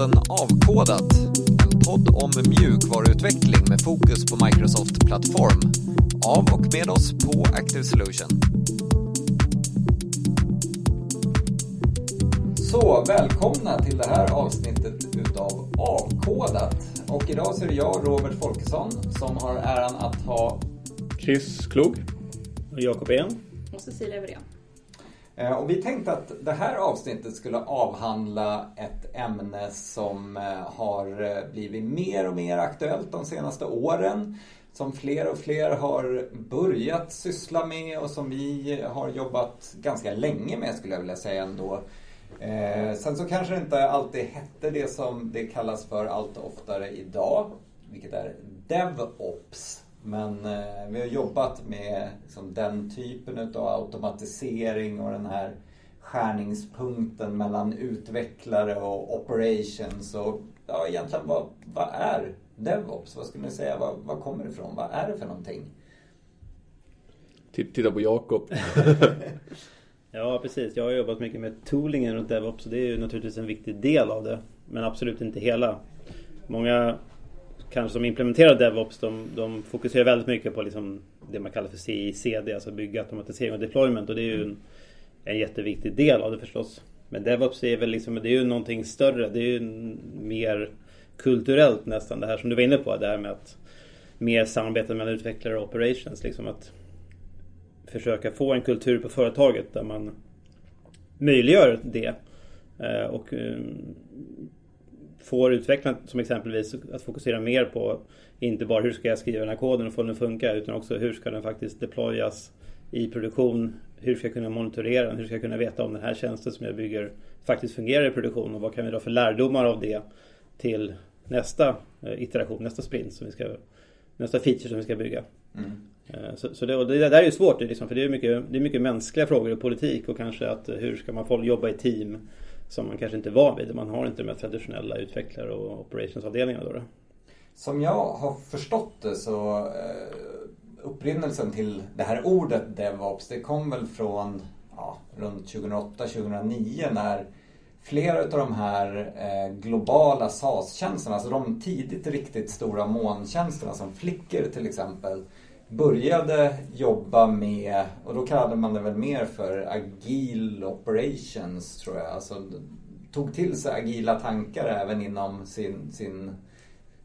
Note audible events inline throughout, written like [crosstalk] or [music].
podden Avkodat. En podd om mjukvaruutveckling med fokus på Microsoft Plattform. Av och med oss på Active Solution. Så, välkomna till det här avsnittet utav Avkodat. Och idag så är det jag, Robert Folkesson, som har äran att ha Chris Klog. Och Jakob En. Och Cecilia Wirén. Eh, och vi tänkte att det här avsnittet skulle avhandla ett ämne som eh, har eh, blivit mer och mer aktuellt de senaste åren. Som fler och fler har börjat syssla med och som vi har jobbat ganska länge med skulle jag vilja säga ändå. sen så kanske det inte alltid hette det som det kallas för allt oftare idag, vilket är DevOps. Men eh, vi har jobbat med liksom, den typen av automatisering och den här skärningspunkten mellan utvecklare och operations. Och ja, egentligen vad, vad är DevOps? Vad skulle ni säga? Vad, vad kommer det ifrån? Vad är det för någonting? Titta på Jakob. [laughs] ja, precis. Jag har jobbat mycket med toolingen runt DevOps och det är ju naturligtvis en viktig del av det. Men absolut inte hela. Många kanske som implementerar DevOps de, de fokuserar väldigt mycket på liksom det man kallar för CI-CD, alltså bygga, automatisering och deployment och det är ju en, en jätteviktig del av det förstås. Men DevOps är väl liksom, det är ju någonting större, det är ju mer kulturellt nästan det här som du var inne på, det här med att mer samarbete mellan utvecklare och operations, liksom att försöka få en kultur på företaget där man möjliggör det. Eh, och eh, får utvecklarna som exempelvis att fokusera mer på inte bara hur ska jag skriva den här koden och få den att funka utan också hur ska den faktiskt deployas i produktion. Hur ska jag kunna monitorera den? Hur ska jag kunna veta om den här tjänsten som jag bygger faktiskt fungerar i produktion och vad kan vi dra för lärdomar av det till nästa eh, iteration, nästa sprint, som vi ska, nästa feature som vi ska bygga. Mm. Eh, så, så det, det, där är ju svårt liksom, för det är, mycket, det är mycket mänskliga frågor och politik och kanske att eh, hur ska man få jobba i team? Som man kanske inte är van vid. Man har inte de här traditionella utvecklare och operationsavdelningarna. Då, då. Som jag har förstått det så eh, upprinnelsen till det här ordet DevOps det kom väl från ja, runt 2008-2009 när flera av de här eh, globala SAS-tjänsterna, alltså de tidigt riktigt stora molntjänsterna som Flickr till exempel började jobba med, och då kallade man det väl mer för agil operations tror jag. Alltså tog till sig agila tankar även inom sin, sin,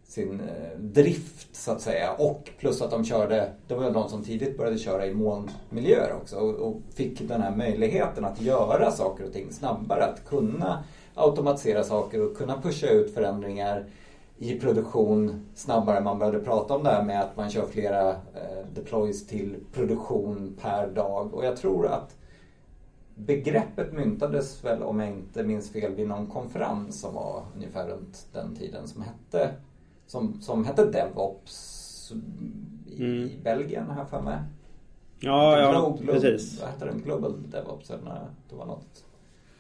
sin eh, drift så att säga. Och plus att de körde, det var de som tidigt började köra i molnmiljöer också och, och fick den här möjligheten att göra saker och ting snabbare. Att kunna automatisera saker och kunna pusha ut förändringar i produktion snabbare. Man började prata om det här med att man kör flera eh, deploys till produktion per dag. Och jag tror att begreppet myntades väl, om jag inte minns fel, vid någon konferens som var ungefär runt den tiden som hette, som, som hette DevOps i, mm. i Belgien, har jag för mig. Ja, ja, precis. Vad hette den? Global DevOps? Eller det var något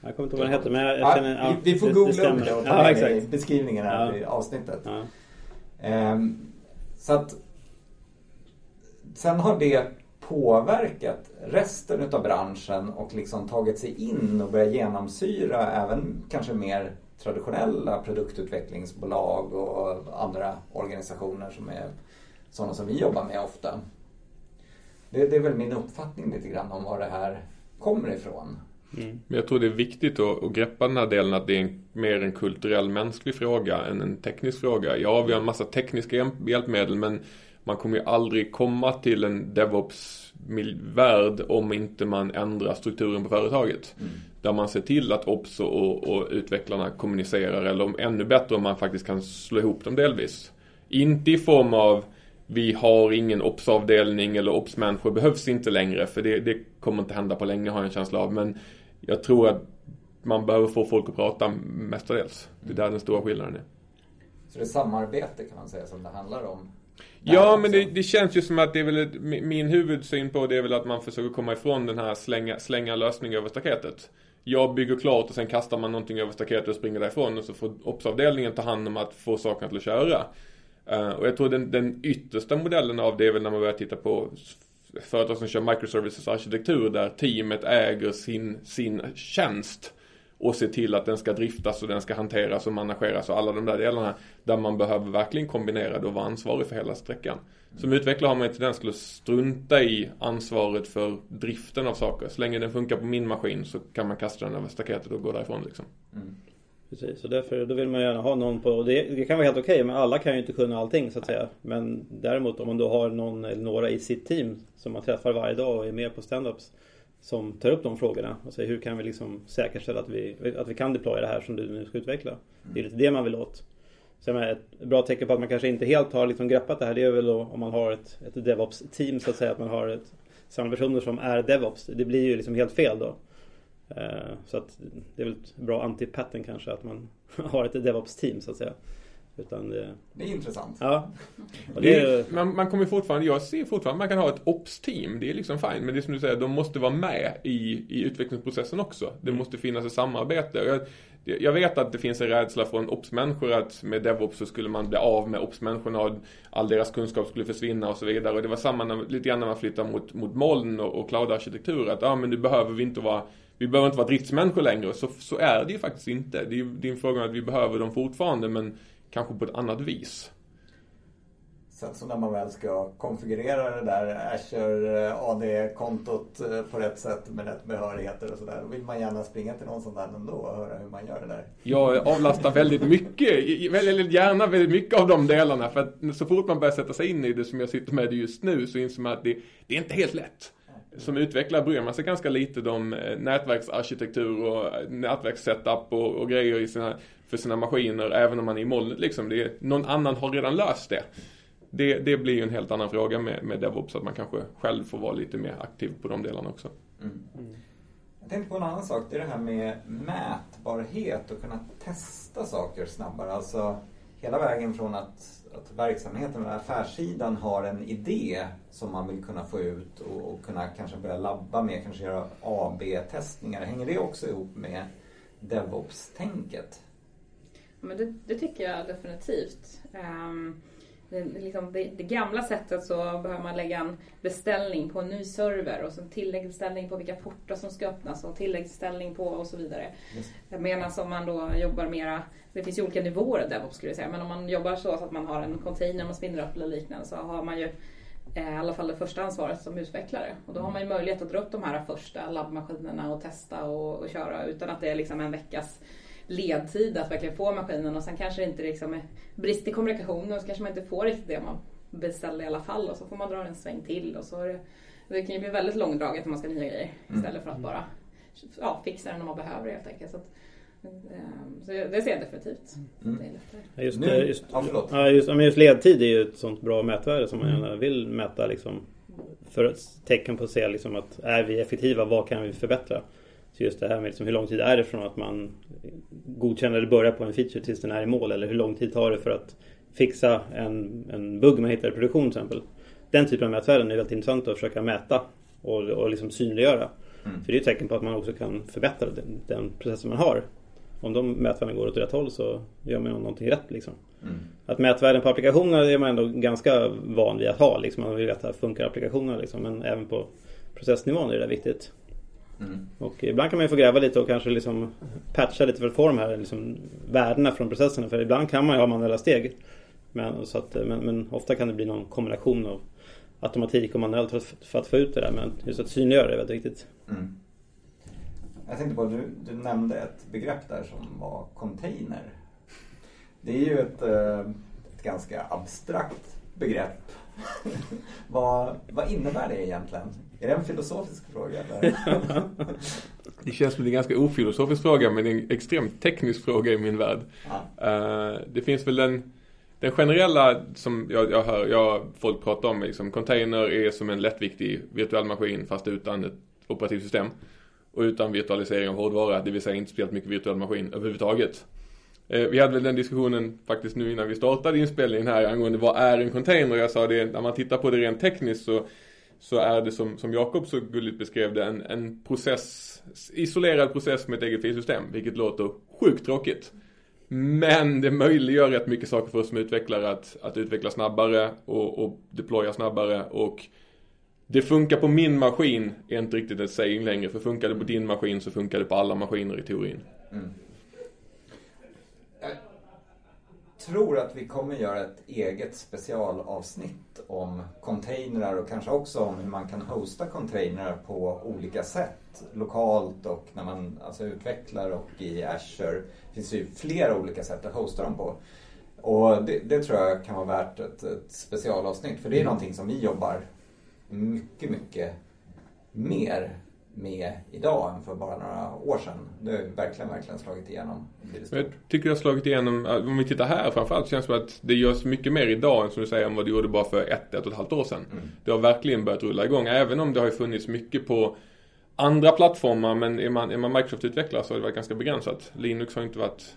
jag kommer inte ihåg vad den hette men jag, jag känner... Ja, vi, vi får googla upp det och ta ja, i beskrivningen här ja. i avsnittet. Ja. Um, så att sen har det påverkat resten utav branschen och liksom tagit sig in och börjat genomsyra även kanske mer traditionella produktutvecklingsbolag och andra organisationer som är sådana som vi jobbar med ofta. Det, det är väl min uppfattning lite grann om var det här kommer ifrån. Mm. Men jag tror det är viktigt att, att greppa den här delen att det är en, mer en kulturell mänsklig fråga än en teknisk fråga. Ja, vi har en massa tekniska hjälpmedel men man kommer ju aldrig komma till en DevOps-värld om inte man ändrar strukturen på företaget. Mm. Där man ser till att Ops och, och utvecklarna kommunicerar eller om, ännu bättre om man faktiskt kan slå ihop dem delvis. Inte i form av vi har ingen Ops-avdelning eller Ops-människor behövs inte längre för det, det kommer inte hända på länge har jag en känsla av. Men jag tror att man behöver få folk att prata mestadels. Det är där den stora skillnaden är. Så det är samarbete kan man säga som det handlar om? Ja, men det, det, känns ju som att det är väl min huvudsyn på det är väl att man försöker komma ifrån den här slänga, slänga lösning över staketet. Jag bygger klart och sen kastar man någonting över staketet och springer därifrån och så får OPS-avdelningen ta hand om att få sakerna till att köra. Uh, och jag tror den, den yttersta modellen av det är väl när man börjar titta på företag som kör microservices arkitektur där teamet äger sin, sin tjänst och ser till att den ska driftas och den ska hanteras och manageras och alla de där delarna där man behöver verkligen kombinera det och vara ansvarig för hela sträckan. Som utvecklare har man en tendens till att strunta i ansvaret för driften av saker. Så länge den funkar på min maskin så kan man kasta den över staketet och gå därifrån liksom. Mm. Precis, och därför då vill man gärna ha någon på, det, det kan vara helt okej okay, men alla kan ju inte kunna allting så att säga. Men däremot om man då har någon eller några i sitt team som man träffar varje dag och är med på standups som tar upp de frågorna och säger hur kan vi liksom säkerställa att vi, att vi kan deploya det här som du nu ska utveckla. Det är lite det man vill åt. Så ett bra tecken på att man kanske inte helt har liksom greppat det här det är väl då om man har ett, ett DevOps-team så att säga. Att man har ett, samma personer som är DevOps. Det blir ju liksom helt fel då. Eh, så att det är väl ett bra anti-pattern kanske att man [laughs] har ett DevOps-team så att säga. Utan det... det är intressant. Ja. [laughs] Det är, man, man kommer fortfarande, jag ser fortfarande man kan ha ett ops-team. Det är liksom fine. Men det är som du säger, de måste vara med i, i utvecklingsprocessen också. Det mm. måste finnas ett samarbete. Jag, jag vet att det finns en rädsla från ops-människor att med DevOps så skulle man bli av med ops-människorna och all deras kunskap skulle försvinna och så vidare. Och det var samma när, lite grann när man flyttar mot, mot moln och, och cloud-arkitektur. Att ja, men nu behöver vi inte vara vi behöver inte vara driftsmänniskor längre. Så, så är det ju faktiskt inte. Det är, det är en fråga om att vi behöver dem fortfarande men kanske på ett annat vis. Sen så när man väl ska konfigurera det där Azure eh, AD-kontot eh, på rätt sätt med rätt behörigheter och sådär. Då vill man gärna springa till någon sån där ändå och höra hur man gör det där. Jag avlastar väldigt mycket, väldigt gärna väldigt mycket av de delarna. För att så fort man börjar sätta sig in i det som jag sitter med just nu så inser man att det, det är inte helt lätt som utvecklare bryr man sig ganska lite om eh, nätverksarkitektur och nätverkssetup och, och grejer i sina, för sina maskiner även om man är i molnet liksom. Det är, någon annan har redan löst det. Det, det blir ju en helt annan fråga med, med DevOps, att man kanske själv får vara lite mer aktiv på de delarna också. Mm. Mm. Jag tänkte på en annan sak, det är det här med mätbarhet och kunna testa saker snabbare. Alltså hela vägen från att att verksamheten, affärssidan har en idé som man vill kunna få ut och, och kunna kanske börja labba med, kanske göra AB-testningar. Hänger det också ihop med DevOps-tänket? Men det, det, tycker jag definitivt. Um, det, liksom det, det, gamla sättet så behöver man lägga en beställning på en ny server och sen tilläggsbeställning på vilka portar som ska öppnas och tilläggsbeställning på och så vidare. Medan om man då jobbar mera, det finns ju olika nivåer av DevOps skulle jag säga, men om man jobbar så att man har en container man spinner upp eller liknande så har man ju eh, i alla fall det första ansvaret som utvecklare. Och då har man ju möjlighet att dra upp de här första labbmaskinerna och testa och, och köra utan att det är liksom en veckas ledtid att verkligen få maskinen och sen kanske det inte liksom är brist i kommunikationen och så kanske man inte får riktigt det man beställde i alla fall och så får man dra en sväng till och så är det, det kan ju bli väldigt långdraget om man ska nya grejer mm. istället för att bara ja, fixa det när man behöver det helt enkelt. Så, att, ehm, så det ser jag definitivt. Mm. Det är lättare. Just, nu, just, ja, just, just ledtid är ju ett sånt bra mätvärde som man mm. gärna vill mäta liksom, för ett tecken på att se liksom, att är vi effektiva, vad kan vi förbättra? Så just det här med liksom hur lång tid är det från att man godkänner eller börjar på en feature tills den är i mål eller hur lång tid tar det för att fixa en, en bugg man hittar i produktion till exempel. Den typen av mätvärden är väldigt intressant att försöka mäta och, och liksom synliggöra. Mm. För det är ett tecken på att man också kan förbättra den, den processen man har. Om de mätvärdena går åt rätt håll så gör man någonting rätt. Liksom. Mm. Att mätvärden på applikationer är man ändå ganska van vid att ha. Liksom. Man vill veta funkar applikationerna. Liksom. Men även på processnivån är det viktigt. Mm. Och ibland kan man ju få gräva lite och kanske liksom patcha lite för att få de här liksom värdena från processerna. För ibland kan man ju ha manuella steg. Men, så att, men, men, ofta kan det bli någon kombination av automatik och manuellt för, för att få ut det där. Men just att synliggöra det är väldigt viktigt. Mm. Jag tänkte på att du, du nämnde ett begrepp där som var container. Det är ju ett, eh, ett ganska abstrakt begrepp. [laughs] vad, vad innebär det egentligen? Är det en filosofisk fråga? Eller? [laughs] det känns som en ganska ofilosofisk fråga men en extremt teknisk fråga i min värld. Ja. Uh, det finns väl den, den generella som jag, jag hör jag, folk prata om, liksom, container är som en lättviktig virtuell maskin fast utan ett operativt system. Och utan virtualisering av hårdvara, det vill säga inte speciellt mycket virtuell maskin överhuvudtaget. Uh, vi hade väl den diskussionen faktiskt nu innan vi startade inspelningen här angående vad är en container? Jag sa det, när man tittar på det rent tekniskt så så är det som, som Jakob så gulligt beskrev det en, en process, isolerad process med ett eget filsystem, vilket låter sjukt tråkigt. Men det möjliggör rätt mycket saker för oss som utvecklare att, att utveckla snabbare och, och deploya snabbare och det funkar på min maskin är inte riktigt ett saying längre för funkar det på din maskin så funkar det på alla maskiner i teorin. Mm. Jag tror att vi kommer göra ett eget specialavsnitt om containrar och kanske också om hur man kan hosta containrar på olika sätt. Lokalt och när man alltså utvecklar och i Azure. Det finns ju flera olika sätt att hosta dem på. Och det, det tror jag kan vara värt ett, ett specialavsnitt för det är Mm. någonting som vi jobbar mycket, mycket mer med idag än för bara några år sedan. Det har verkligen, verkligen slagit igenom. Jag tycker det har slagit igenom, äh, om vi tittar här framförallt, känns det som att det görs mycket mer idag än som du säger än vad det gjorde bara för ett, ett och ett halvt år sedan. Mm. Det har verkligen börjat rulla igång, även om det har funnits mycket på andra plattformar, men är man, är man Microsoft-utvecklare så har det varit ganska begränsat. Linux har inte varit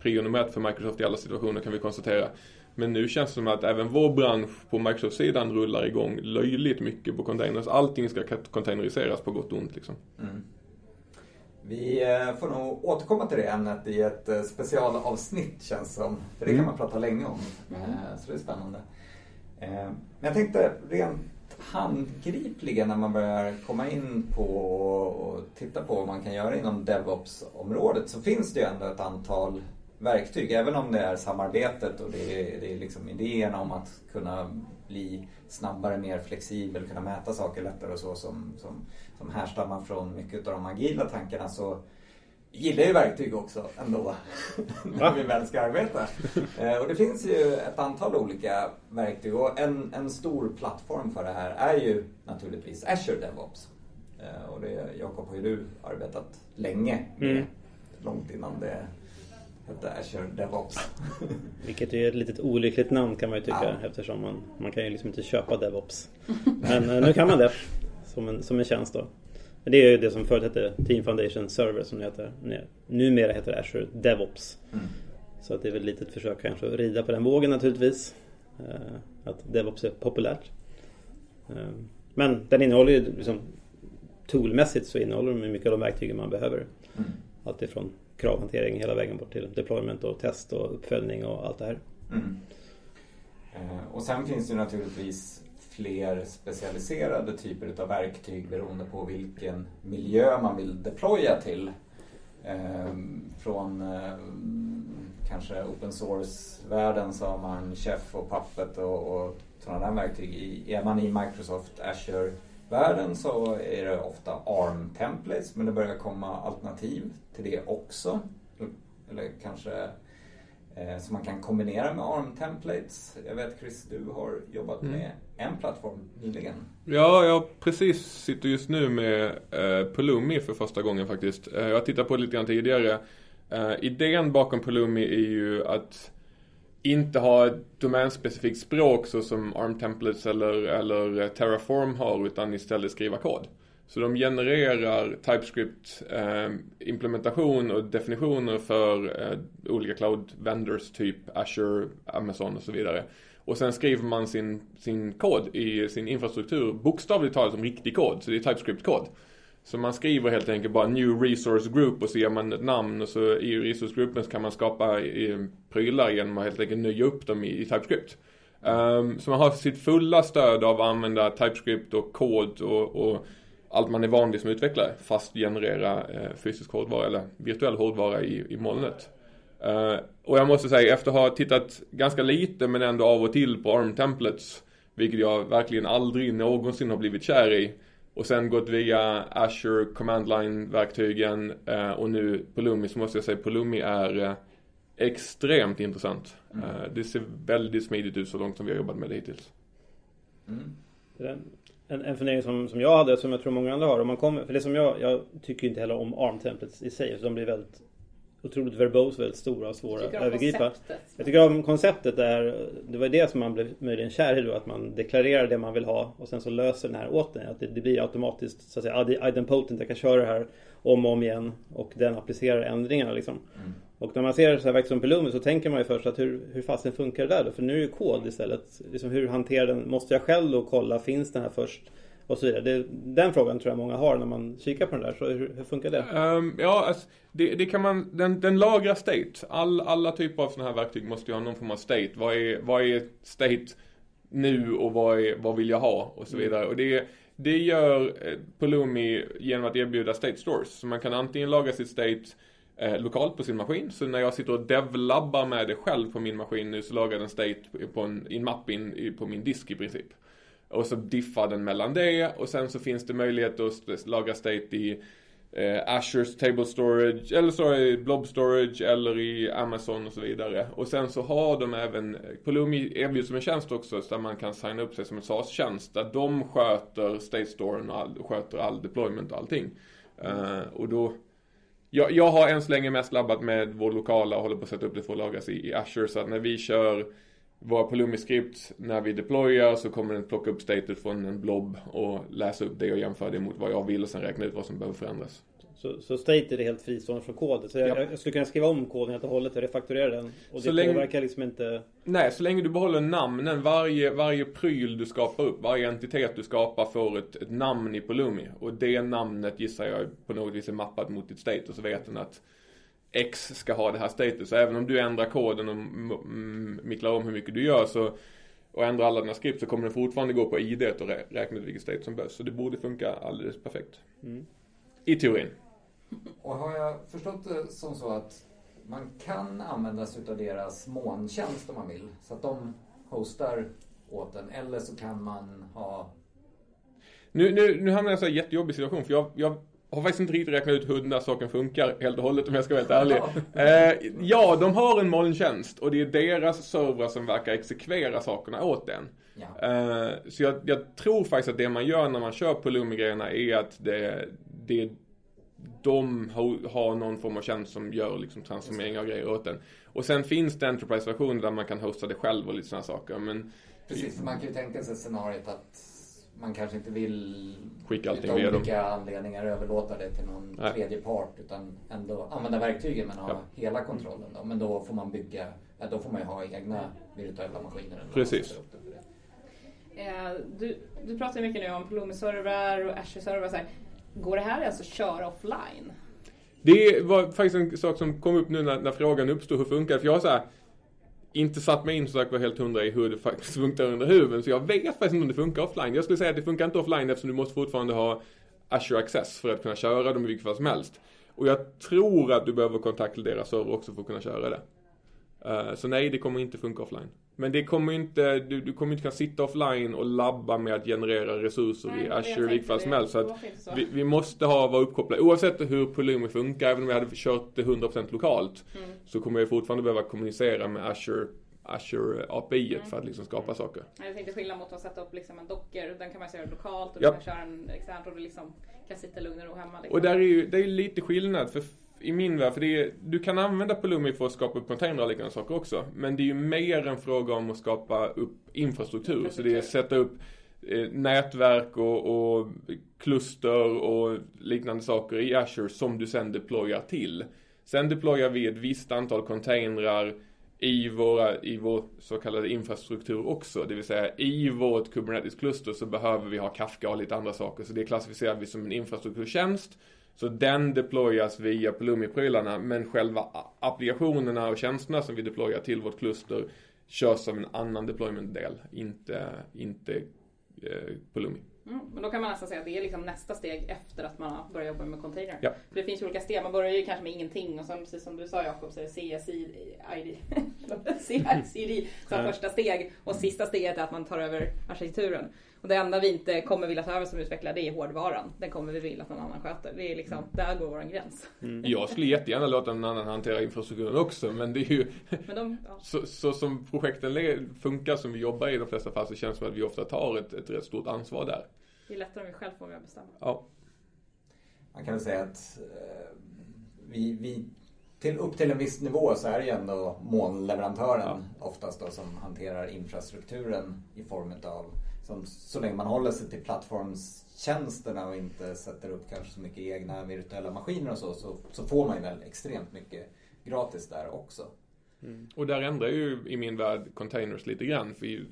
prio nummer ett för Microsoft i alla situationer kan vi konstatera. Men nu känns det som att även vår bransch på Microsoft-sidan rullar igång löjligt mycket på containers. Allting ska containeriseras på gott och ont liksom. Mm. Vi eh, får nog återkomma till det ämnet i ett eh, specialavsnitt känns som. För det kan Mm. man prata länge om. Eh, Så det är spännande. Men jag tänkte rent handgripligen när man börjar komma in på och titta på vad man kan göra inom DevOps-området så finns det ju ändå ett antal verktyg. Även om det är samarbetet och det är, det är liksom idéerna om att kunna bli snabbare, mer flexibel, kunna mäta saker lättare och så som, som, som härstammar från mycket av de agila tankarna så gillar ju verktyg också ändå [laughs] när vi väl ska arbeta. Eh, Och det finns ju ett antal olika verktyg och en, en stor plattform för det här är ju naturligtvis Azure DevOps. Eh, Och det, Jakob har ju du arbetat länge med, Mm. långt innan det Azure DevOps. [laughs] Vilket är ett litet olyckligt namn kan man ju tycka Ja. eftersom man, man kan ju liksom inte köpa DevOps. Men eh, nu kan man det som en, som en tjänst då. Men Det är ju det som förut hette Team Foundation Server som det heter. Nu- Numera heter det Azure DevOps. Mm. Så att det är väl ett litet försök kanske att rida på den vågen naturligtvis. Eh, Att DevOps är populärt. Eh, Men den innehåller ju liksom Toolmässigt så innehåller den mycket av de verktygen man behöver. Mm. Allt ifrån kravhantering hela vägen bort till deployment och test och uppföljning och allt det här. Mm. Eh, och sen finns det naturligtvis fler specialiserade typer av verktyg beroende på vilken miljö man vill deploya till. Eh, från eh, kanske open source-världen så har man Chef och Puppet och, och sådana där verktyg. Är man i Microsoft Azure Azure-världen så är det ofta ARM-templates men det börjar komma alternativ till det också. Eller kanske eh, som man kan kombinera med ARM-templates. Jag vet Chris, du har jobbat Mm. med en plattform nyligen. Ja, jag precis sitter just nu med eh, Pulumi för första gången faktiskt. Eh, jag tittat på det lite grann tidigare. Eh, idén bakom Pulumi är ju att inte ha ett domänspecifikt språk så som ARM templates eller, eller Terraform har utan istället skriva kod. Så de genererar TypeScript eh, implementation och definitioner för eh, olika cloud vendors typ Azure, Amazon och så vidare. Och sen skriver man sin, sin kod i sin infrastruktur bokstavligt talat som riktig kod, så det är TypeScript-kod. Så man skriver helt enkelt bara New Resource Group och så ger man ett namn och så i Resource Groupen så kan man skapa eh, prylar genom att helt enkelt nöja upp dem i, TypeScript. Ehm, så man har sitt fulla stöd av att använda TypeScript och kod och, och allt man är van vid som utvecklare fast generera eh, fysisk hårdvara eller virtuell hårdvara i, i molnet. Ehm, och jag måste säga, efter att ha tittat ganska lite men ändå av och till på ARM-templates, vilket jag verkligen aldrig någonsin har blivit kär i, och sen gått via Azure Command Line-verktygen eh, och nu Pulumi, så måste jag säga Pulumi är eh, extremt intressant. Mm. Eh, det ser väldigt smidigt ut så långt som vi har jobbat med det hittills. Mm. En, en fundering som, som jag hade, som jag tror många andra har. Om man kommer, för det som jag, jag tycker inte heller om ARM-templates i sig. Så de blir väldigt otroligt verbose, väldigt stora och svåra att övergripa. konceptet. Jag tycker om konceptet där, det var det som man blev möjligen kär i då, att man deklarerar det man vill ha och sen så löser den här åt den. Att det, det blir automatiskt, så att säga, idempotent, jag kan köra det här om och om igen och den applicerar ändringarna liksom. Mm. Och när man ser så här verktyg som Pulumi så tänker man ju först att hur, hur fasen funkar det där då? För nu är det ju kod istället. Liksom hur hanterar den? Måste jag själv då kolla, finns den här först? Och så vidare. Det, den frågan tror jag många har när man kikar på den där. Så hur, hur funkar det? Ehm, ja, alltså, det, det kan man, den, den lagrar state. All, alla typer av sådana här verktyg måste ju ha någon form av state. Vad är, vad är state nu och vad, är, vad vill jag ha och så vidare. Och det, det gör eh, Pulumi genom att erbjuda state stores. Så man kan antingen lagra sitt state eh, lokalt på sin maskin. Så när jag sitter och devlabbar med det själv på min maskin nu så lagar den state på en, i en mapp in, på min disk i princip. Och så diffar den mellan det och sen så finns det möjlighet att laga state i eh, Azures Table Storage eller så i Blob Storage eller i Amazon och så vidare. Och sen så har de även, Pulumi erbjuds som en tjänst också där man kan signa upp sig som en SaaS-tjänst där de sköter State Storen och all, sköter all deployment och allting. Uh, och då jag, jag har än så länge mest labbat med vår lokala och håller på att sätta upp det för att lagras i, i Azure så att när vi kör våra Pulumi-script när vi deployar så kommer den plocka upp statet från en blob och läsa upp det och jämföra det mot vad jag vill och sen räkna ut vad som behöver förändras. Så, så state är helt fristående från koden. Så jag, ja. jag, skulle kunna skriva om koden helt och hållet och refakturera den. Och det länge, påverkar liksom inte... Nej, så länge du behåller namnen. Varje, varje pryl du skapar upp, varje entitet du skapar får ett, ett namn i Pulumi. Och det namnet gissar jag på något vis är mappat mot ditt state och så vet den att X ska ha det här status. Så även om du ändrar koden och micklar om hur mycket du gör så och ändrar alla dina skript så kommer den fortfarande gå på ID och räkna ut vilket state som behövs. Så det borde funka alldeles perfekt. Mm. I teorin. Och har jag förstått det som så att man kan använda sig av deras molntjänst om man vill. Så att de hostar åt en. Eller så kan man ha... Nu, nu, nu hamnar jag i en jättejobbig situation för jag, jag har faktiskt inte riktigt räknat ut hur den där saken funkar helt och hållet om jag ska vara helt ärlig. Eh, ja, de har en molntjänst och det är deras servrar som verkar exekvera sakerna åt den. Ja. Eh, så jag, jag, tror faktiskt att det man gör när man kör på Lumi-grejerna är att det, det de har någon form av tjänst som gör liksom transformering av grejer åt den. Och sen finns det Enterprise-versioner där man kan hosta det själv och lite sådana saker. Men Precis, för man kan ju tänka sig scenariot att man kanske inte vill skicka allting via olika anledningar överlåta det till någon Nej. tredje part utan ändå använda verktygen men ha ja. hela kontrollen. Då. Men då får man bygga, då får man ju ha egna virtuella maskiner. Precis. Eh, du, du pratar mycket nu om Pulumi-servrar och Azure-servrar. Går det här alltså att köra offline? Det var faktiskt en sak som kom upp nu när, när frågan uppstod. Hur funkar det? För jag har så här, inte satt mig in så jag var helt hundra i hur det faktiskt funkar under huven. Så jag vet faktiskt inte om det funkar offline. Jag skulle säga att det funkar inte offline eftersom du måste fortfarande ha Azure Access för att kunna köra dem i vilket fall som helst. Och jag tror att du behöver kontakta deras server också för att kunna köra det. Eh, så nej, det kommer inte funka offline. Men det kommer inte, du, du kommer inte kunna sitta offline och labba med att generera resurser nej, i Azure vilket fall som helst. Så att så. Vi, vi, måste ha, vara uppkopplade. Oavsett hur Pulumi funkar, även om vi hade kört det 100% lokalt. Mm. Så kommer vi fortfarande behöva kommunicera med Azure Azure API mm. för att liksom skapa saker. Jag tänkte skillnad mot att sätta upp liksom en docker. Den kan man köra lokalt och ja. du kan köra en externt och du liksom kan sitta lugn och ro hemma. Liksom. Och där är ju det är lite skillnad. För i min värld, för det är, du kan använda Pulumi för att skapa upp containrar och liknande saker också. Men det är ju mer en fråga om att skapa upp infrastruktur. infrastruktur. Så det är att sätta upp eh, nätverk och, och kluster och liknande saker i Azure som du sen deployar till. Sen deployar vi ett visst antal containrar i, våra, i vår så kallade infrastruktur också. Det vill säga i vårt Kubernetes-kluster så behöver vi ha Kafka och lite andra saker. Så det klassificerar vi som en infrastrukturtjänst. Så den deployas via Pulumi-prylarna men själva applikationerna och tjänsterna som vi deployar till vårt kluster körs som en annan deployment-del, inte, inte eh, Pulumi. Mm, men då kan man nästan säga att det är liksom nästa steg efter att man har börjat jobba med container. Ja. För det finns ju olika steg. Man börjar ju kanske med ingenting och sen precis som du sa Jakob så är det CSID, [laughs] som [laughs] första steg och sista steget är att man tar över arkitekturen. Och det enda vi inte kommer vilja ta över som utvecklare det är hårdvaran. Den kommer vi vilja att någon annan sköter. Det är liksom, mm. där går vår gräns. Mm. Jag skulle jättegärna låta någon annan hantera infrastrukturen också men det är ju de, ja. så, så, som projekten funkar som vi jobbar i de flesta fall så känns det som att vi ofta tar ett, ett rätt stort ansvar där. Det är lättare om vi själv får med bestämma. Ja. Man kan väl säga att eh, vi, vi till, upp till en viss nivå så är det ju ändå molnleverantören ja. oftast då som hanterar infrastrukturen i form av som, så länge man håller sig till plattformstjänsterna och inte sätter upp kanske så mycket egna virtuella maskiner och så, så, så får man ju väl extremt mycket gratis där också. Mm. Och där ändrar ju i min värld containers lite grann. För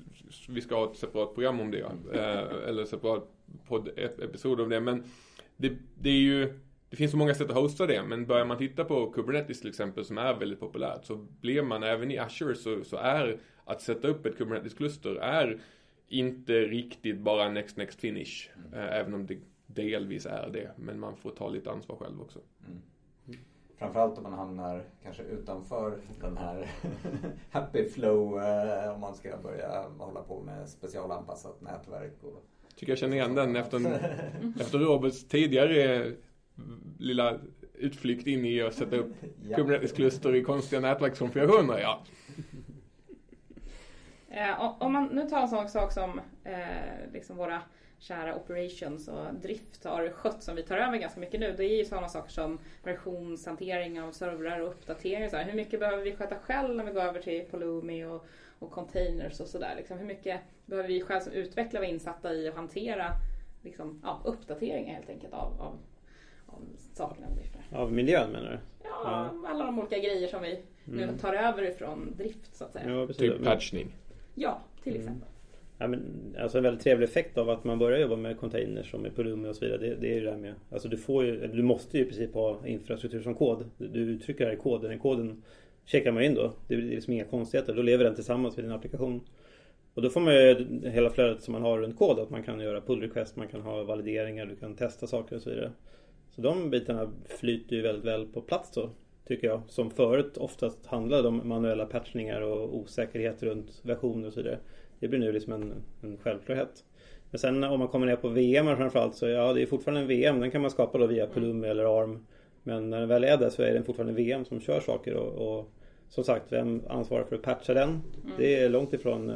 vi ska ha ett separat program om det. Eh, eller separat podd-episod om det. Men det, det, är ju det finns så många sätt att hosta det. Men börjar man titta på Kubernetes till exempel som är väldigt populärt. Så blir man även i Azure så, så är att sätta upp ett Kubernetes-kluster är inte riktigt bara next next finish. Mm. Även om det delvis är det. Men man får ta lite ansvar själv också. Mm. Framförallt om man hamnar kanske utanför den här [laughs] happy flow eh, om man ska börja hålla på med specialanpassat nätverk. Och... Tycker jag känner igen den efter, [laughs] efter Roberts tidigare lilla utflykt in i att sätta upp ja. Kubernetes-kluster i konstiga nätverkskonfigurationer. Ja. Eh, om man nu tar en sån sak som eh, liksom våra kära operations och drift har skött som vi tar över ganska mycket nu. Det är ju sådana saker som versionshantering av servrar och uppdateringar. Så här. Hur mycket behöver vi sköta själv när vi går över till Pulumi och, och containers och sådär. Liksom, hur mycket behöver vi själv som utvecklare vara insatta i att hantera liksom, ja, uppdateringar helt enkelt av, av, av sakerna vi driftar. Av miljön menar du? Ja, ja, alla de olika grejer som vi nu mm. tar över ifrån drift så att säga. Ja, typ patchning. Ja, till mm. exempel. Ja, men, alltså en väldigt trevlig effekt av att man börjar jobba med containers och med Pulumi och så vidare. Det, det är ju det här med, alltså du, får ju, du måste ju i princip ha infrastruktur som kod. Du, du uttrycker det här i koden. I koden checkar man in då. Det är liksom inga konstigheter. Då lever den tillsammans med din applikation. Och då får man ju hela flödet som man har runt kod. Att man kan göra pull request, man kan ha valideringar, du kan testa saker och så vidare. Så de bitarna flyter ju väldigt väl på plats då. Tycker jag. Som förut oftast handlade om manuella patchningar och osäkerhet runt versioner och så vidare. Det blir nu liksom en, en självklarhet. Men sen om man kommer ner på VM framförallt så ja, det är fortfarande en VM. Den kan man skapa då via Pulumi eller ARM. Men när den väl är det så är den fortfarande VM som kör saker och, och som sagt, vem ansvarar för att patcha den? Mm. Det är långt ifrån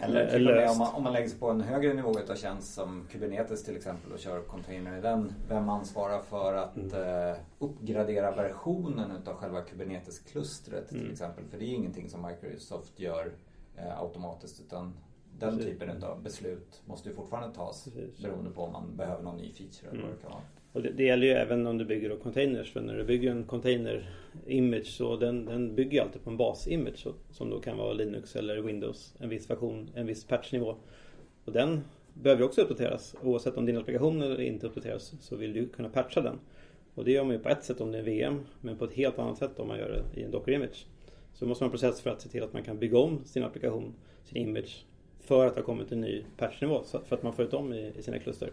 eh, eller och med om man, om man lägger sig på en högre nivå utav tjänst som Kubernetes till exempel och kör container i den. Vem ansvarar för att mm. eh, uppgradera versionen utav själva Kubernetes-klustret mm. till exempel? För det är ingenting som Microsoft gör eh, automatiskt utan den Precis. typen av beslut måste ju fortfarande tas Precis. beroende på om man behöver någon ny feature eller mm. vad det kan vara. Och det, det gäller ju även om du bygger containers. För när du bygger en container image så den, den bygger alltid på en bas-image som då kan vara Linux eller Windows. En viss version, en viss patchnivå. Och den behöver också uppdateras. Oavsett om din applikation eller inte uppdateras så vill du kunna patcha den. Och det gör man ju på ett sätt om det är VM men på ett helt annat sätt om man gör det i en Docker image. Så måste man ha en process för att se till att man kan bygga om sin applikation, sin image för att det har kommit en ny patchnivå för att man får ut dem i, i sina kluster.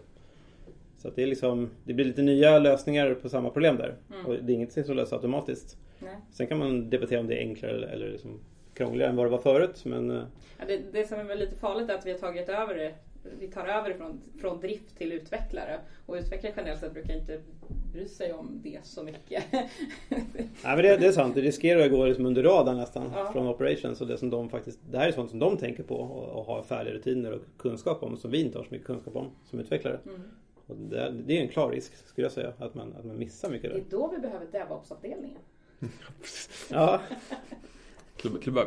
Så det, är liksom, det blir lite nya lösningar på samma problem där. Mm. Och det är inget som är lösa automatiskt. Nej. Sen kan man debattera om det är enklare eller, liksom krångligare än vad det var förut. Men... Eh, ja, det, det som är lite farligt är att vi har tagit över det vi tar över från, från drift till utvecklare. Och utvecklare generellt sett brukar inte bry sig om det så mycket. [laughs] Nej men det, det, är sant, det riskerar att gå liksom under radarn nästan ja. från operations. Och det, som de faktiskt, det här är sånt som de tänker på och, och har färdiga rutiner och kunskap om som vi inte har så mycket kunskap om som utvecklare. Mm. Och det, det är en klar risk skulle jag säga att man, att man missar mycket där. Det är då vi behöver DevOps-avdelningen. [laughs] ja.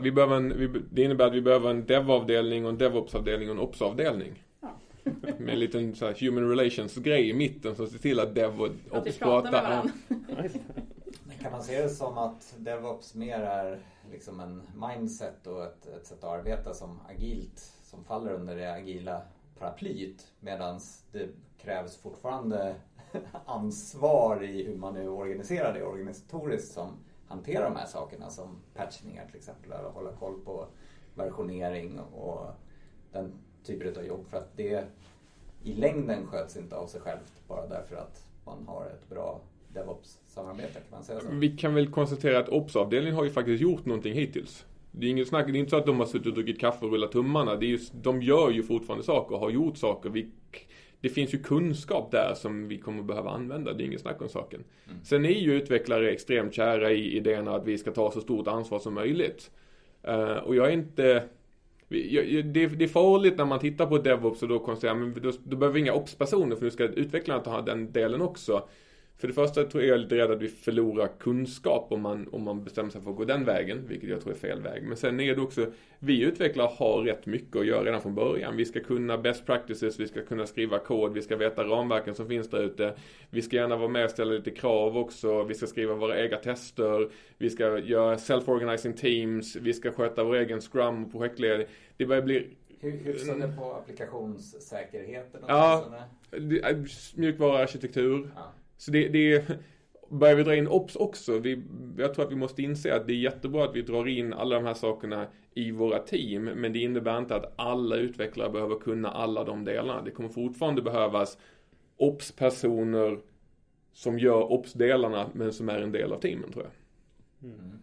Vi behöver en, det innebär att vi behöver en dev-avdelning och en DevOps-avdelning och en Ops-avdelning. Ja. [laughs] Med en liten så här, human relations-grej i mitten som ser till att Dev och Ops pratar. [laughs] kan man se det som att DevOps mer är liksom en mindset och ett, ett sätt att arbeta som agilt som faller under det agila paraplyet, medan det krävs fortfarande [laughs] ansvar i hur man nu organiserar det organisatoriskt som hanterar de här sakerna som patchningar till exempel, eller hålla koll på versionering och den typen av jobb för att det i längden sköts inte av sig självt bara därför att man har ett bra DevOps-samarbete, kan man säga så? Vi kan väl konstatera att Ops-avdelningen har ju faktiskt gjort någonting hittills. Det är inget snack, det är inte så att de har suttit och druckit kaffe och rullat tummarna. Det är just, de gör ju fortfarande saker och har gjort saker. Vi, det finns ju kunskap där som vi kommer behöva använda. Det är inget snack om saken. Mm. Sen är ju utvecklare extremt kära i idén att vi ska ta så stort ansvar som möjligt. Uh, och jag är inte... Det, är farligt när man tittar på DevOps och då konstaterar men då, då behöver vi inga ops-personer för nu ska utvecklarna ta den delen också. För det första tror jag lite rädd att vi förlorar kunskap om man, om man bestämmer sig för att gå den vägen, vilket jag tror är fel väg. Men sen är det också, vi utvecklare har rätt mycket att göra redan från början. Vi ska kunna best practices, vi ska kunna skriva kod, vi ska veta ramverken som finns där ute. Vi ska gärna vara med och ställa lite krav också, vi ska skriva våra egna tester, vi ska göra self-organizing teams, vi ska sköta vår egen scrum och projektledning. Det börjar bli Hyfsade på applikationssäkerheten? Ja, mjukvaruarkitektur. Ja. Så det, det Börjar vi dra in OPS också, vi, jag tror att vi måste inse att det är jättebra att vi drar in alla de här sakerna i våra team, men det innebär inte att alla utvecklare behöver kunna alla de delarna. Det kommer fortfarande behövas OPS-personer som gör OPS-delarna men som är en del av teamen tror jag. Mm.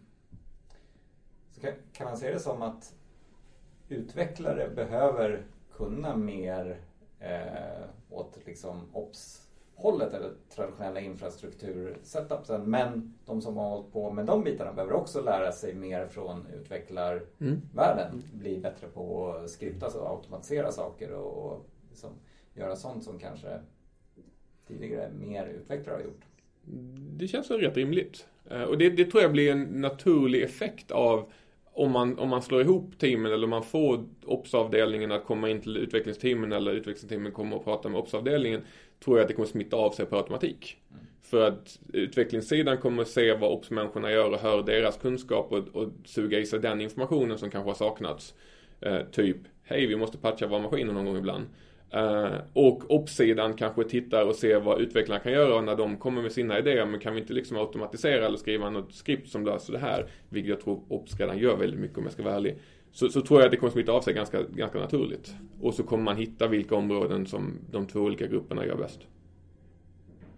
Så kan, kan man se det som att utvecklare behöver kunna mer eh, åt liksom OPS-hållet eller traditionella infrastruktur-setupsen. Men de som har hållit på med de bitarna behöver också lära sig mer från utvecklarvärlden. Mm. Bli bättre på att skripta och automatisera saker och liksom göra sånt som kanske tidigare mer utvecklare har gjort. Det känns väl rätt rimligt. Eh, och det, det tror jag blir en naturlig effekt av om man, om man slår ihop teamen eller om man får OPS-avdelningen att komma in till utvecklingsteamen eller utvecklingsteamen kommer och prata med OPS-avdelningen tror jag att det kommer smitta av sig på automatik. Mm. För att utvecklingssidan kommer att se vad OPS-människorna gör och hör deras kunskap och, och suga i sig den informationen som kanske har saknats. Eh, typ, hej vi måste patcha våra maskiner någon gång ibland. Uh, och ops-sidan kanske tittar och ser vad utvecklarna kan göra när de kommer med sina idéer. Men kan vi inte liksom automatisera eller skriva något skript som löser det här? Vilket jag tror ops redan gör väldigt mycket om jag ska vara ärlig. Så, så tror jag att det kommer smitta av sig ganska, ganska naturligt. Och så kommer man hitta vilka områden som de två olika grupperna gör bäst.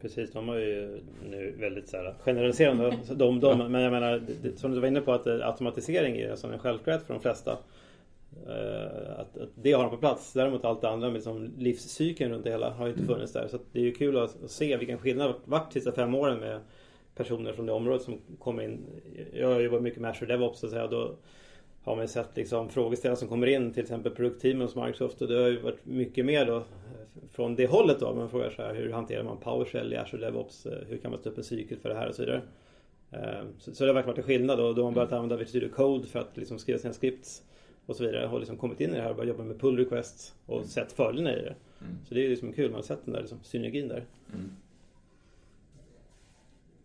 Precis, de har ju nu väldigt så här, generaliserande, de, de, men jag menar, det, som du var inne på att automatisering är som en självklarhet för de flesta. Uh, att, att, det har de på plats. Däremot allt det andra med liksom livscykeln runt det hela har ju inte mm. funnits där. Så det är ju kul att, att se vilken skillnad det varit de sista fem åren med personer från det området som kommer in. Jag har jobbat mycket med Azure DevOps så att säga. Då har man sett liksom frågeställare som kommer in, till exempel produktteamen hos Microsoft. Och det har ju varit mycket mer då från det hållet då. Man frågar så här, hur hanterar man PowerShell i Azure DevOps? Hur kan man sätta upp en cykel för det här och så vidare. Uh, så, så det har verkligen varit en skillnad då. Då har man börjat använda Visual Code för att liksom skriva sina scripts och så vidare har liksom kommit in i det här och börjat jobba med pull requests och mm. sett fördelarna i det. Mm. Så det är liksom kul, man har sett den där liksom, synergin där. Mm.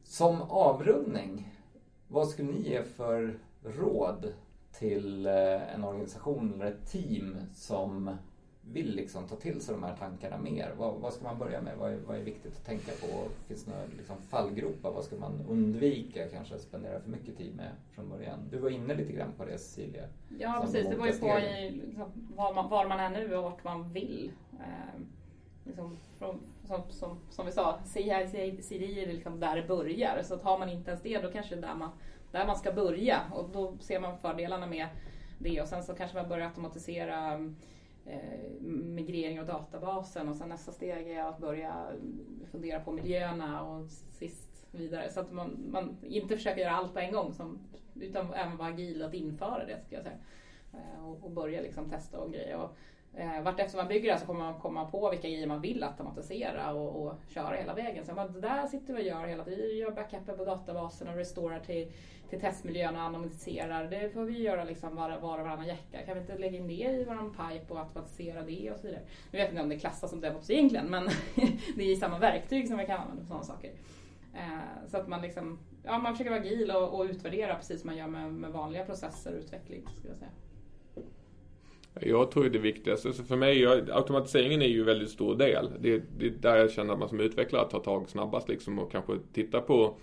Som avrundning, vad skulle ni ge för råd till eh, en organisation eller ett team som vill liksom ta till sig de här tankarna mer? Vad, vad ska man börja med? Vad är, vad är, viktigt att tänka på? Finns det några liksom fallgropar? Vad ska man undvika kanske spendera för mycket tid med från början? Du var inne lite grann på det Cecilia. Ja precis, det var ju på i, liksom, var, man, var man är nu och vart man vill. Eh, liksom, från, som, som, som, vi sa, CI är liksom där det börjar. Så att har man inte ens det, då kanske det är där man, där man ska börja. Och då ser man fördelarna med det. Och sen så kanske man börjar automatisera eh, migrering av databasen och sen nästa steg är att börja fundera på miljöerna och sist vidare. Så att man, man inte försöker göra allt på en gång som, utan även vara agil att införa det ska jag säga. Eh, och, och, börja liksom testa och grejer. Och, eh, man bygger det så kommer man komma på vilka grejer man vill automatisera och, och köra hela vägen. Så man, det där sitter vi och gör hela tiden. Vi gör backuper på databasen och restorar till till testmiljön och anonymiserar. Det får vi göra liksom var, var och varannan jacka. Kan vi inte lägga in det i våran pipe och automatisera det och så vidare. Nu vet inte om det klassas som DevOps egentligen men [laughs] det är ju samma verktyg som vi kan använda för sådana saker. Eh, så att man liksom, ja man försöker vara agil och, och utvärdera precis som man gör med, med vanliga processer och utveckling skulle jag säga. Jag tror det viktigaste, så för mig, automatiseringen är ju en väldigt stor del. Det, det är där jag känner att man som utvecklare tar tag snabbast liksom och kanske tittar på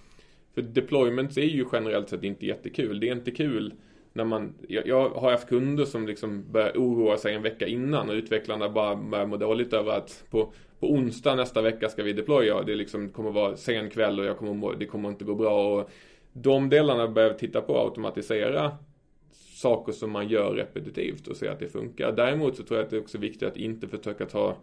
för deployments är ju generellt sett inte jättekul. Det är inte kul när man, jag, jag har haft kunder som liksom börjar oroa sig en vecka innan och utvecklarna bara börjar må dåligt över att på, på onsdag nästa vecka ska vi deploya och det liksom kommer vara sen kväll och jag kommer må, det kommer inte gå bra. Och de delarna behöver titta på automatisera saker som man gör repetitivt och se att det funkar. Däremot så tror jag att det är också viktigt att inte försöka ta,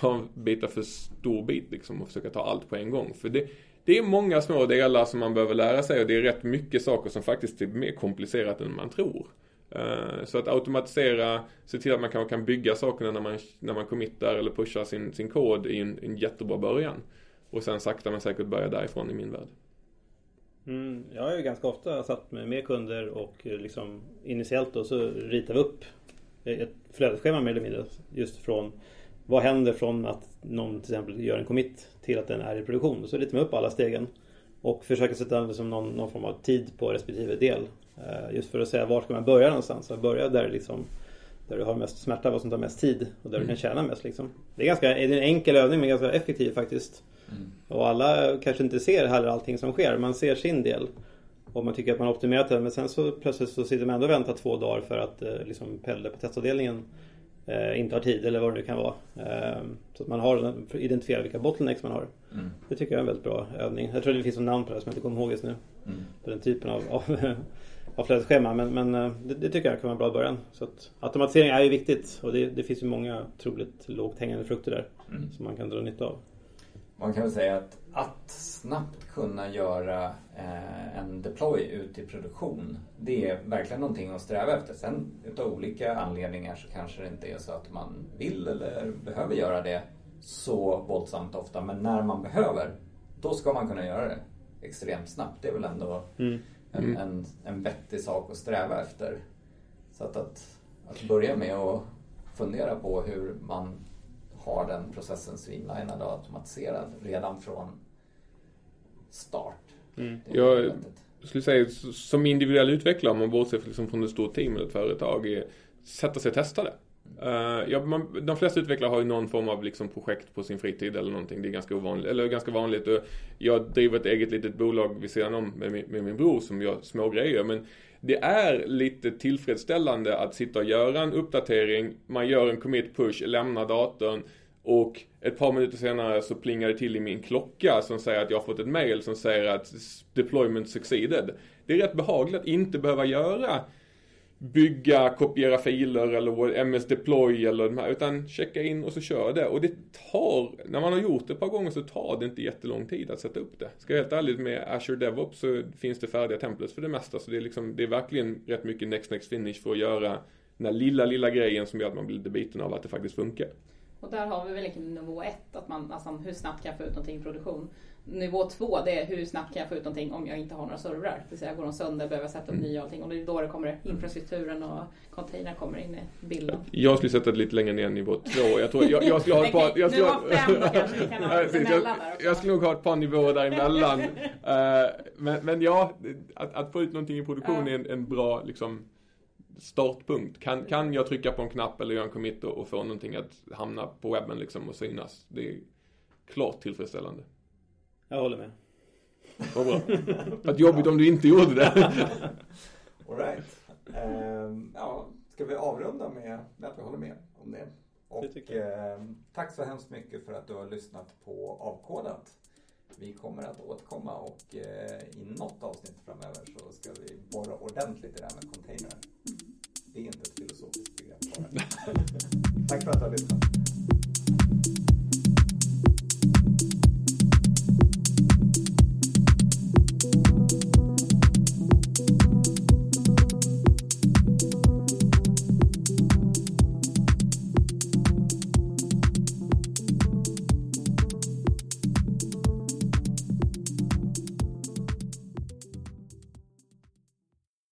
ta bitar för stor bit liksom och försöka ta allt på en gång. För det, det är många små delar som man behöver lära sig och det är rätt mycket saker som faktiskt är mer komplicerat än man tror. Eh, så att automatisera, se till att man kanske kan bygga sakerna när man, när man committar eller pushar sin, sin kod i en, en jättebra början. Och sen sakta men säkert börja därifrån i min värld. Mm, jag har ju ganska ofta satt med, med kunder och liksom initiellt då så ritar vi upp ett flödesschema mer eller mindre just från vad händer från att någon till exempel gör en commit till att den är i produktion? Så ritar man upp alla stegen och försöker sätta liksom någon, någon form av tid på respektive del. Eh, just för att säga var ska man börja någonstans? Och börja där, liksom, där du har mest smärta, vad som tar mest tid och där mm. du kan tjäna mest. Liksom. Det är, ganska, det är en enkel övning men ganska effektiv faktiskt. Mm. Och alla kanske inte ser heller allting som sker. Man ser sin del. Och man tycker att man har optimerat det men sen så plötsligt så sitter man ändå och väntar två dagar för att eh, liksom, Pelle på testavdelningen eh, inte har tid eller vad det nu kan vara. Eh, så att man har identifierat vilka bottlenecks man har. Mm. Det tycker jag är en väldigt bra övning. Jag tror det finns ett namn på det som jag inte kommer ihåg just nu. Mm. På den typen av, av, [laughs] av flödesschema. Men, men eh, det, det, tycker jag kan vara en bra början. Så att, automatisering är ju viktigt och det, det finns ju många otroligt lågt hängande frukter där. Mm. Som man kan dra nytta av. Man kan väl säga att att snabbt kunna göra eh, en deploy ut i produktion. Det är verkligen någonting att sträva efter. Sen utav olika anledningar så kanske det inte är så att man vill eller behöver göra det så våldsamt ofta. Men när man behöver, då ska man kunna göra det extremt snabbt. Det är väl ändå Mm. en, en, en vettig sak att sträva efter. Så att, att, att börja med att fundera på hur man har den processen streamlinad och automatiserad redan från start. Mm. Jag- skulle säga som individuell utvecklare, om man bortser liksom från ett stort team eller ett företag, är sätta sig och testa det. Eh, ja, man, de flesta utvecklare har ju någon form av liksom projekt på sin fritid eller någonting. Det är ganska ovanligt, eller ganska vanligt. Och jag driver ett eget litet bolag vid sidan om med min, med min bror som gör små grejer. Men det är lite tillfredsställande att sitta och göra en uppdatering. Man gör en commit push, lämnar datorn. Och ett par minuter senare så plingar det till i min klocka som säger att jag har fått ett mail som säger att deployment succeeded. Det är rätt behagligt att inte behöva göra bygga, kopiera filer eller MS deploy eller de här, utan checka in och så kör det. Och det tar, när man har gjort det ett par gånger så tar det inte jättelång tid att sätta upp det. Ska jag vara helt ärlig med Azure DevOps så finns det färdiga templates för det mesta. Så det är liksom, det är verkligen rätt mycket next next finish för att göra den här lilla, lilla grejen som gör att man blir lite biten av att det faktiskt funkar. Och där har vi väl egentligen nivå ett, att man, alltså hur snabbt kan jag få ut någonting i produktion. Nivå två, det är hur snabbt kan jag få ut någonting om jag inte har några servrar. Det vill säga, går de sönder behöver jag sätta upp nya och allting. Och det är då det kommer infrastrukturen och containern kommer in i bilden. Jag skulle sätta det lite längre ner nivå två. Jag tror, jag, jag skulle ha ett par... Jag skulle, Nivå fem då kanske vi kan ha [laughs] jag, jag skulle nog ha ett par nivåer däremellan. [laughs] Eh, men, men ja, att, att få ut någonting i produktion är en, en bra liksom, startpunkt. Kan, kan jag trycka på en knapp eller göra en commit och, och få någonting att hamna på webben liksom och synas? Det är klart tillfredsställande. Jag håller med. Vad bra. Vad jobbigt om du inte gjorde det. [laughs] All right. Ehm, ja, ska vi avrunda med, med att vi håller med om det? Och Det tycker jag. ehm, tack så hemskt mycket för att du har lyssnat på Avkodat. Vi kommer att återkomma och eh, i något avsnitt framöver så ska vi borra ordentligt i det här med containrar. Det är inte ett filosofiskt begrepp bara. [laughs] tack för att du har lyssnat.